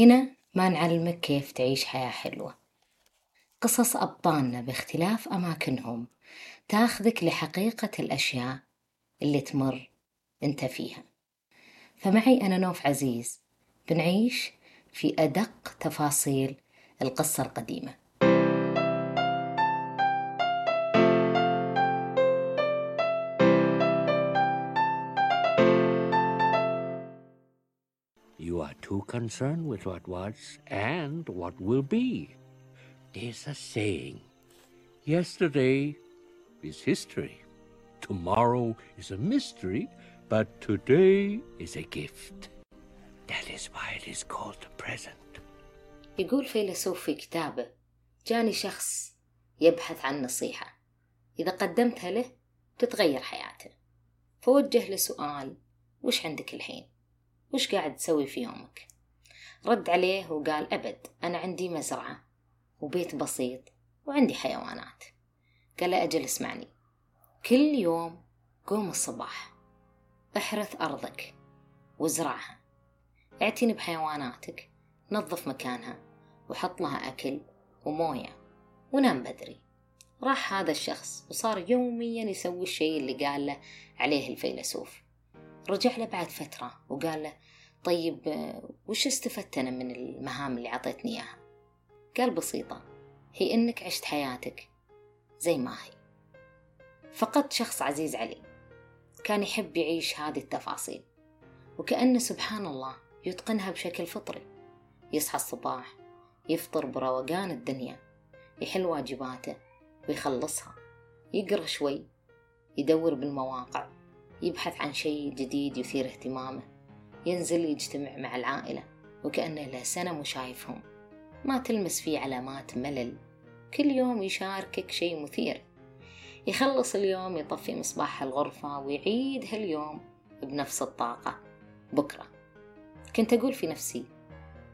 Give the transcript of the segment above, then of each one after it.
هنا ما نعلمك كيف تعيش حياة حلوة. قصص أبطالنا باختلاف أماكنهم. تاخذك لحقيقة الأشياء اللي تمر أنت فيها. فمعي أنا نوف عزيز. بنعيش في أدق تفاصيل القصة القديمة. concerned with what was and what will be. There's a saying yesterday is history, tomorrow is a mystery, but today is a gift. That is why it is called the present. يقول فيلسوف في كتابه جاني شخص يبحث عن نصيحة إذا قدمتها له تتغير حياته فوجه له سؤال وش عندك الحين وش قاعد تسوي في يومك رد عليه وقال أبد أنا عندي مزرعة وبيت بسيط وعندي حيوانات. قال له أجل اسمعني. كل يوم قوم الصباح. احرث أرضك وازرعها اعتني بحيواناتك. نظف مكانها وحط لها أكل وموية ونام بدري. راح هذا الشخص وصار يوميا يسوي الشيء اللي قال له عليه الفيلسوف. رجع له بعد فترة وقال له طيب وش استفدت أنا من المهام اللي عطيتني إياها؟ قال بسيطة هي إنك عشت حياتك زي ما هي. فقدت شخص عزيز علي. كان يحب يعيش هذه التفاصيل. وكأنه سبحان الله يتقنها بشكل فطري. يصحى الصباح يفطر بروقان الدنيا يحل واجباته ويخلصها. يقرأ شوي يدور بالمواقع يبحث عن شيء جديد يثير اهتمامه. ينزل يجتمع مع العائلة وكأنه له سنة مشايفهم ما تلمس فيه علامات ملل. كل يوم يشاركك شيء مثير. يخلص اليوم يطفي مصباح الغرفة ويعيد هاليوم بنفس الطاقة. بكرة. كنت أقول في نفسي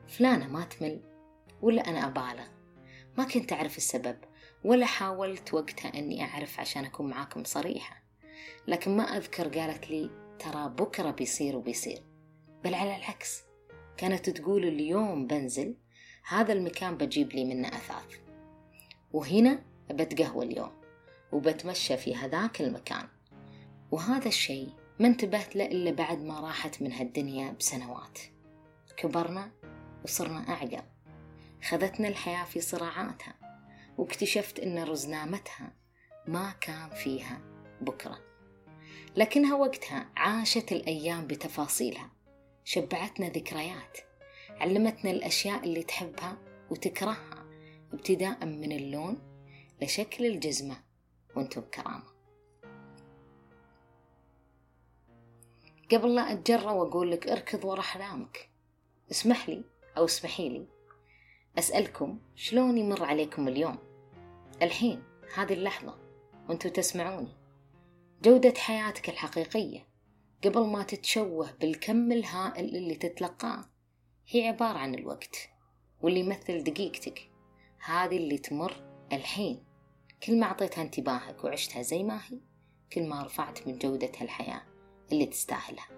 فلانة ما تمل ولا أنا أبالغ. ما كنت أعرف السبب ولا حاولت وقتها أني أعرف عشان أكون معاكم صريحة. لكن ما أذكر قالت لي ترى بكرة بيصير وبيصير. بل على العكس كانت تقول اليوم بنزل هذا المكان بجيب لي منه أثاث. وهنا بتقهوى اليوم وبتمشى في هذاك المكان. وهذا الشيء ما انتبهت له إلا بعد ما راحت من هالدنيا بسنوات. كبرنا وصرنا أعقل. خذتنا الحياة في صراعاتها واكتشفت أن رزنامتها ما كان فيها بكرة. لكنها وقتها عاشت الأيام بتفاصيلها. شبعتنا ذكريات علمتنا الأشياء اللي تحبها وتكرهها ابتداء من اللون لشكل الجزمة وأنتم بكرامة. قبل لا أتجرأ وأقول لك اركض ورا أحلامك اسمح لي أو اسمحي لي أسألكم شلون يمر عليكم اليوم؟ الحين هذه اللحظة وأنتم تسمعوني. جودة حياتك الحقيقية قبل ما تتشوه بالكم الهائل اللي تتلقاه هي عبارة عن الوقت واللي يمثل دقيقتك. هذه اللي تمر الحين. كل ما أعطيتها انتباهك وعشتها زي ما هي كل ما رفعت من جودة هالحياة اللي تستاهلها.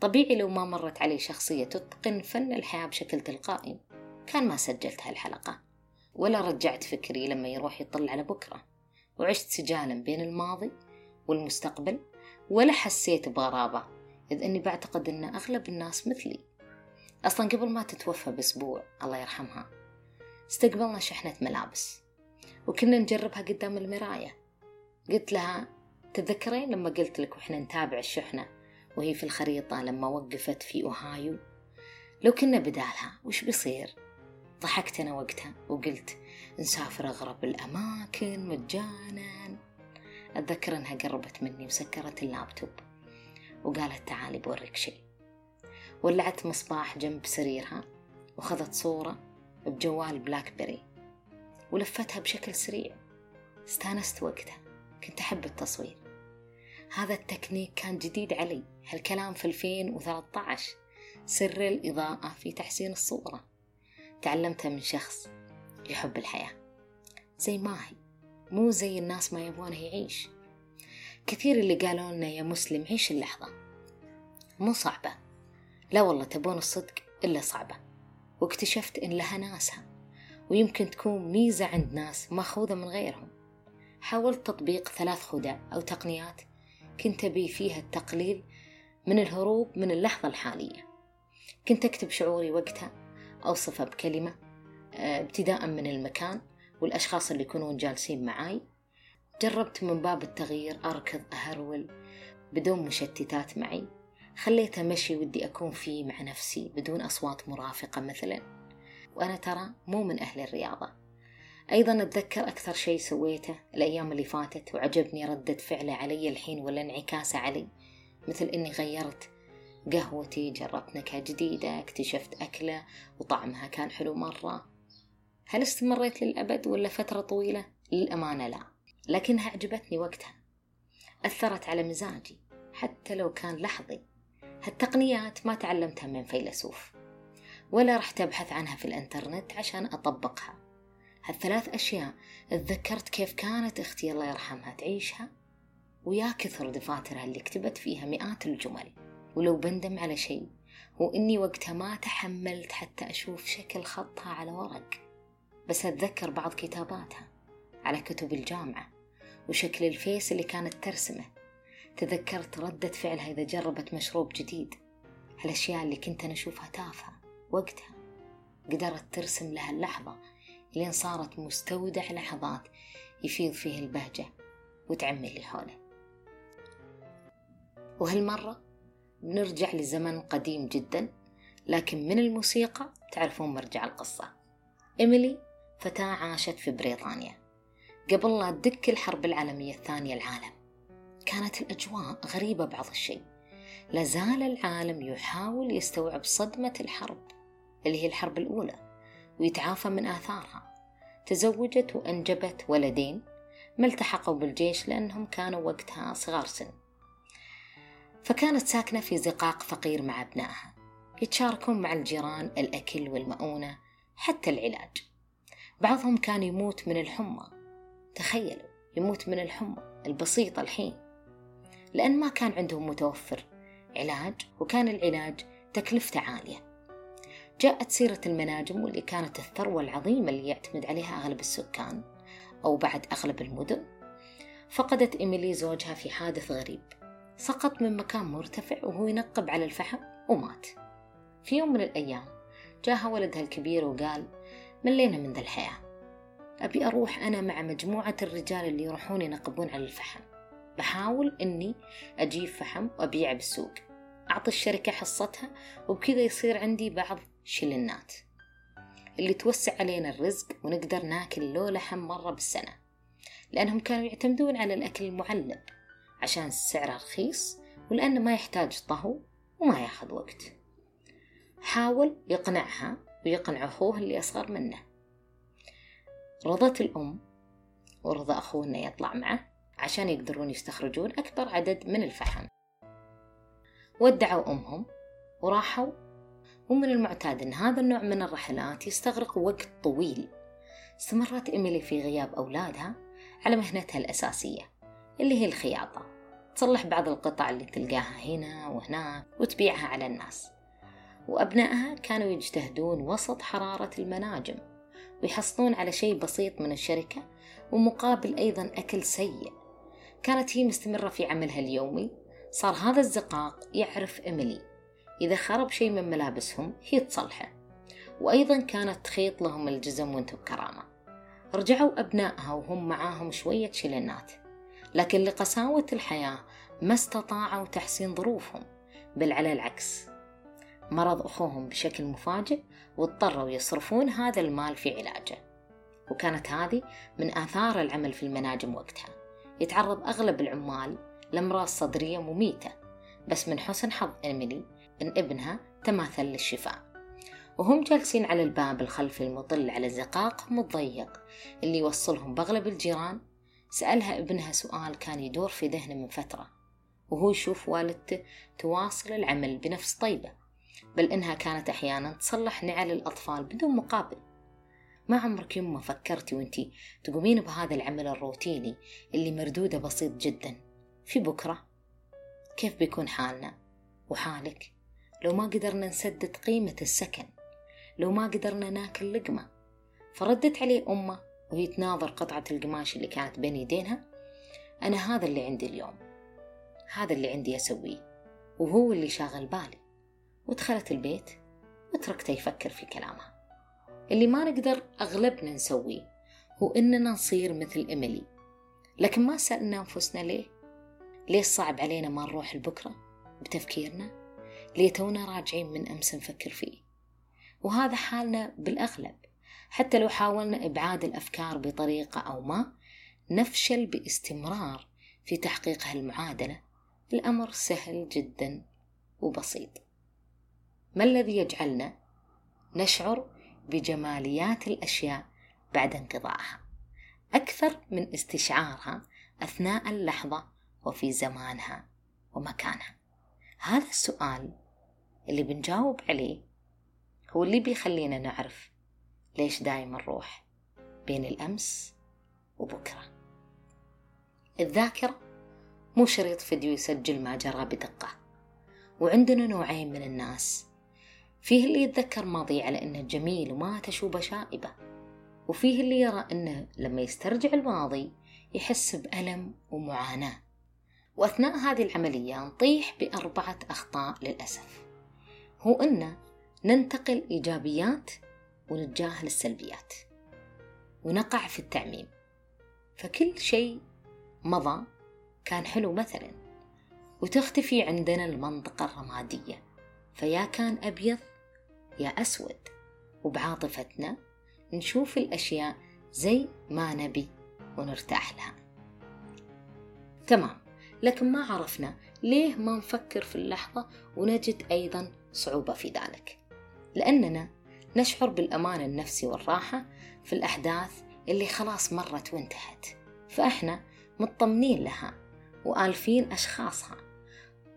طبيعي لو ما مرت علي شخصية تتقن فن الحياة بشكل تلقائي. كان ما سجلت هالحلقة ولا رجعت فكري لما يروح يطل على بكرة. وعشت سجالا بين الماضي والمستقبل ولا حسيت بغرابة إذ أني بعتقد أن أغلب الناس مثلي. أصلا قبل ما تتوفى بأسبوع الله يرحمها استقبلنا شحنة ملابس وكنا نجربها قدام المراية. قلت لها تذكرين لما قلت لك وإحنا نتابع الشحنة وهي في الخريطة لما وقفت في أوهايو؟ لو كنا بدالها وش بيصير؟ ضحكت أنا وقتها وقلت نسافر أغرب الأماكن مجانا. أتذكر أنها قربت مني وسكرت اللابتوب وقالت تعالي بوريك شيء. ولعت مصباح جنب سريرها وخذت صورة بجوال بلاك بيري ولفتها بشكل سريع. استانست وقتها كنت أحب التصوير. هذا التكنيك كان جديد علي. هالكلام في 2013 سر الإضاءة في تحسين الصورة. تعلمتها من شخص يحب الحياة. زي ما هي. مو زي الناس ما يبغونه يعيش. كثير اللي قالوا لنا يا مسلم عيش اللحظة. مو صعبة. لا والله تبون الصدق إلا صعبة. واكتشفت إن لها ناسها. ويمكن تكون ميزة عند ناس ماخوذة من غيرهم. حاولت تطبيق ثلاث خدع أو تقنيات كنت أبي فيها التقليل من الهروب من اللحظة الحالية. كنت أكتب شعوري وقتها أوصفه بكلمة آه، ابتداء من المكان والأشخاص اللي يكونون جالسين معاي. جربت من باب التغيير أركض أهرول بدون مشتتات معي. خليته مشي ودي أكون فيه مع نفسي بدون أصوات مرافقة مثلا. وأنا ترى مو من أهل الرياضة. أيضا أتذكر أكثر شيء سويته الأيام اللي فاتت وعجبني ردة فعله علي الحين ولا انعكاسه علي. مثل إني غيرت قهوتي جربت نكهة جديدة اكتشفت أكلة وطعمها كان حلو مرة. هل استمريت للأبد ولا فترة طويلة؟ للأمانة لا لكنها عجبتني وقتها. أثرت على مزاجي حتى لو كان لحظي. هالتقنيات ما تعلمتها من فيلسوف ولا رحت أبحث عنها في الإنترنت عشان أطبقها. هالثلاث أشياء تذكرت كيف كانت أختي الله يرحمها تعيشها ويا كثر دفاترها اللي كتبت فيها مئات الجمل. ولو بندم على شيء هو إني وقتها ما تحملت حتى أشوف شكل خطها على ورق. بس أتذكر بعض كتاباتها على كتب الجامعة وشكل الفيس اللي كانت ترسمه. تذكرت ردة فعلها إذا جربت مشروب جديد. هالأشياء اللي كنت أنا أشوفها تافهة وقتها. قدرت ترسم لها اللحظة لين صارت مستودع لحظات يفيض فيه البهجة وتعمي اللي حوله. وهالمرة بنرجع لزمن قديم جدا لكن من الموسيقى تعرفون مرجع القصة. إيميلي فتاة عاشت في بريطانيا. قبل لا تدك الحرب العالمية الثانية العالم كانت الأجواء غريبة بعض الشيء. لازال العالم يحاول يستوعب صدمة الحرب اللي هي الحرب الأولى ويتعافى من آثارها. تزوجت وأنجبت ولدين ما التحقوا بالجيش لأنهم كانوا وقتها صغار سن. فكانت ساكنة في زقاق فقير مع أبنائها يتشاركون مع الجيران الأكل والمؤونة حتى العلاج. بعضهم كان يموت من الحمى. تخيلوا يموت من الحمى البسيطة الحين. لأن ما كان عندهم متوفر علاج وكان العلاج تكلفته عالية. جاءت سيرة المناجم واللي كانت الثروة العظيمة اللي يعتمد عليها أغلب السكان أو بعد أغلب المدن. فقدت إيميلي زوجها في حادث غريب. سقط من مكان مرتفع وهو ينقب على الفحم ومات. في يوم من الأيام جاها ولدها الكبير وقال ملينا من ذا الحياة. أبي أروح أنا مع مجموعة الرجال اللي يروحون ينقبون على الفحم. بحاول إني أجيب فحم وأبيعه بالسوق. أعطي الشركة حصتها وبكذا يصير عندي بعض شلنات. اللي توسع علينا الرزق ونقدر ناكل لو لحم مرة بالسنة. لأنهم كانوا يعتمدون على الأكل المعلب عشان سعره رخيص ولأنه ما يحتاج طهو وما ياخذ وقت. حاول يقنعها ويقنع أخوه اللي أصغر منه. رضت الأم ورضى أخوه إنه يطلع معه عشان يقدرون يستخرجون أكبر عدد من الفحم. ودعوا أمهم وراحوا ومن المعتاد أن هذا النوع من الرحلات يستغرق وقت طويل. استمرت إيميلي في غياب أولادها على مهنتها الأساسية اللي هي الخياطة. تصلح بعض القطع اللي تلقاها هنا وهناك وتبيعها على الناس. وأبنائها كانوا يجتهدون وسط حرارة المناجم ويحصلون على شيء بسيط من الشركة ومقابل أيضا أكل سيء. كانت هي مستمرة في عملها اليومي. صار هذا الزقاق يعرف إيميلي. إذا خرب شيء من ملابسهم هي تصلحه. وأيضا كانت تخيط لهم الجزم وانتو بكرامة. رجعوا أبنائها وهم معاهم شوية شلنات. لكن لقساوة الحياة ما استطاعوا تحسين ظروفهم بل على العكس. مرض أخوهم بشكل مفاجئ واضطروا يصرفون هذا المال في علاجه. وكانت هذه من آثار العمل في المناجم وقتها. يتعرض أغلب العمال لأمراض صدرية مميتة بس من حسن حظ إيميلي إن ابنها تماثل للشفاء. وهم جالسين على الباب الخلفي المطل على زقاقهم الضيق اللي يوصلهم بأغلب الجيران. سألها ابنها سؤال كان يدور في ذهنه من فترة وهو يشوف والدته تواصل العمل بنفس طيبة. بل إنها كانت أحيانا تصلح نعل الأطفال بدون مقابل. ما عمرك يوم ما فكرتي وانتي تقومين بهذا العمل الروتيني اللي مردوده بسيط جدا؟ في بكرة؟ كيف بيكون حالنا؟ وحالك؟ لو ما قدرنا نسدد قيمة السكن لو ما قدرنا ناكل لقمة فردت عليه أمة وهي تناظر قطعة القماش اللي كانت بين يدينها أنا هذا اللي عندي اليوم. هذا اللي عندي أسويه وهو اللي شاغل بالي. ودخلت البيت وتركته يفكر في كلامها. اللي ما نقدر أغلبنا نسويه هو إننا نصير مثل إيميلي. لكن ما سألنا أنفسنا ليه؟ ليه صعب علينا ما نروح لبكرة بتفكيرنا؟ ليه تونا راجعين من أمس نفكر فيه؟ وهذا حالنا بالأغلب. حتى لو حاولنا إبعاد الأفكار بطريقة أو ما نفشل باستمرار في تحقيق هالمعادلة. الأمر سهل جدا وبسيط. ما الذي يجعلنا نشعر بجماليات الأشياء بعد انقضائها؟ أكثر من استشعارها أثناء اللحظة وفي زمانها ومكانها. هذا السؤال اللي بنجاوب عليه هو اللي بيخلينا نعرف ليش دايما نروح بين الأمس وبكرة. الذاكرة مو شريط فيديو يسجل ما جرى بدقة وعندنا نوعين من الناس فيه اللي يتذكر ماضي على إنه جميل وما تشوبه شائبة وفيه اللي يرى أنه لما يسترجع الماضي يحس بألم ومعاناة. وأثناء هذه العملية نطيح بأربعة أخطاء للأسف. هو أن ننتقل إيجابيات ونتجاهل السلبيات. ونقع في التعميم. فكل شيء مضى كان حلو مثلا وتختفي عندنا المنطقة الرمادية. فيا كان أبيض يا أسود وبعاطفتنا نشوف الأشياء زي ما نبي ونرتاح لها. تمام لكن ما عرفنا ليه ما نفكر في اللحظة ونجد أيضا صعوبة في ذلك. لأننا نشعر بالأمان النفسي والراحة في الأحداث اللي خلاص مرت وانتهت فإحنا مطمنين لها وآلفين أشخاصها.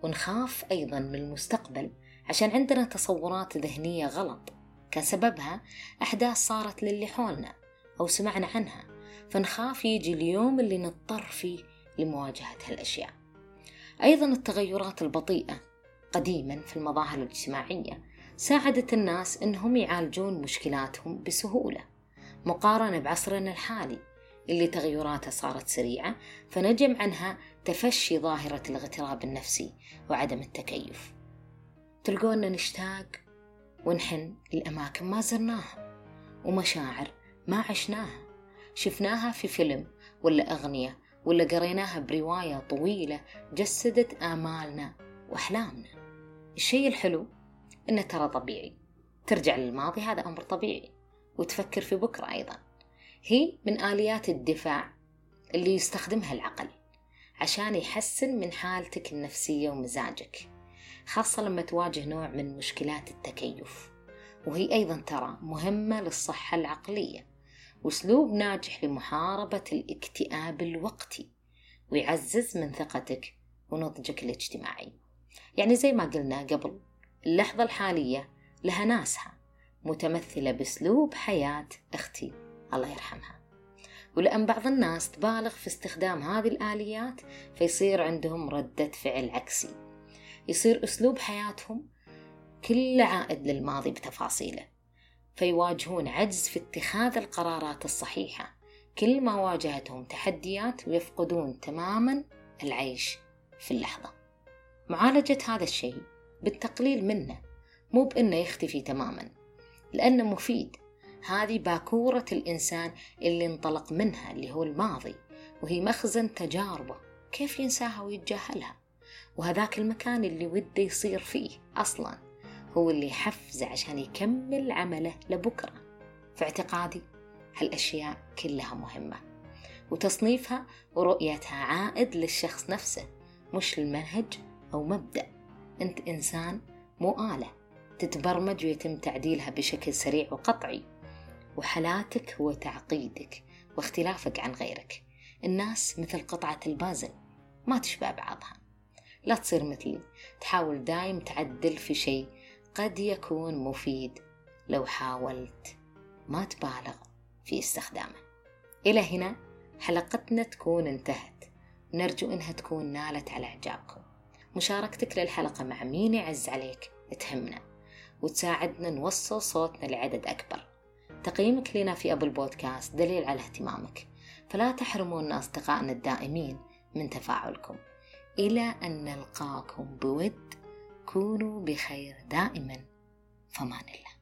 ونخاف أيضا من المستقبل عشان عندنا تصورات ذهنية غلط. كان سببها أحداث صارت للي حولنا أو سمعنا عنها. فنخاف يجي اليوم اللي نضطر فيه لمواجهة هالأشياء. أيضا التغيرات البطيئة قديما في المظاهر الاجتماعية ساعدت الناس أنهم يعالجون مشكلاتهم بسهولة. مقارنة بعصرنا الحالي اللي تغيراته صارت سريعة فنجم عنها تفشي ظاهرة الاغتراب النفسي وعدم التكيف. تلقونا نشتاق ونحن لأماكن ما زرناها ومشاعر ما عشناها. شفناها في فيلم ولا أغنية ولا قريناها برواية طويلة جسدت آمالنا وأحلامنا. الشيء الحلو إنه ترى طبيعي. ترجع للماضي هذا أمر طبيعي. وتفكر في بكرة أيضا. هي من آليات الدفاع اللي يستخدمها العقل عشان يحسن من حالتك النفسية ومزاجك. خاصة لما تواجه نوع من مشكلات التكيف. وهي أيضا ترى مهمة للصحة العقلية وأسلوب ناجح لمحاربة الاكتئاب الوقتي ويعزز من ثقتك ونضجك الاجتماعي. يعني زي ما قلنا قبل اللحظة الحالية لها ناسها متمثلة بأسلوب حياة أختي الله يرحمها. ولأن بعض الناس تبالغ في استخدام هذه الآليات فيصير عندهم ردة فعل عكسي. يصير أسلوب حياتهم كله عائد للماضي بتفاصيله فيواجهون عجز في اتخاذ القرارات الصحيحة. كل ما واجهتهم تحديات ويفقدون تماما العيش في اللحظة. معالجة هذا الشيء بالتقليل منه مو بأنه يختفي تماما لأنه مفيد. هذه باكورة الإنسان اللي انطلق منها اللي هو الماضي وهي مخزن تجاربه. كيف ينساها ويتجاهلها؟ وهذاك المكان اللي وده يصير فيه أصلا هو اللي يحفزه عشان يكمل عمله لبكرة. في اعتقادي هالأشياء كلها مهمة وتصنيفها ورؤيتها عائد للشخص نفسه مش المنهج أو مبدأ. أنت إنسان مو آلة تتبرمج ويتم تعديلها بشكل سريع وقطعي. وحالاتك هو تعقيدك واختلافك عن غيرك. الناس مثل قطعة البازل ما تشبه بعضها. لا تصير مثلي. تحاول دايم تعدل في شيء قد يكون مفيد لو حاولت. ما تبالغ في استخدامه. إلى هنا حلقتنا تكون انتهت. نرجو إنها تكون نالت على إعجابكم. مشاركتك للحلقة مع مين يعز عليك تهمنا. وتساعدنا نوصل صوتنا لعدد أكبر. تقييمك لنا في أبل بودكاست دليل على اهتمامك. فلا تحرمونا أصدقائنا الدائمين من تفاعلكم. إلى أن نلقاكم بود كونوا بخير دائما. فمان الله.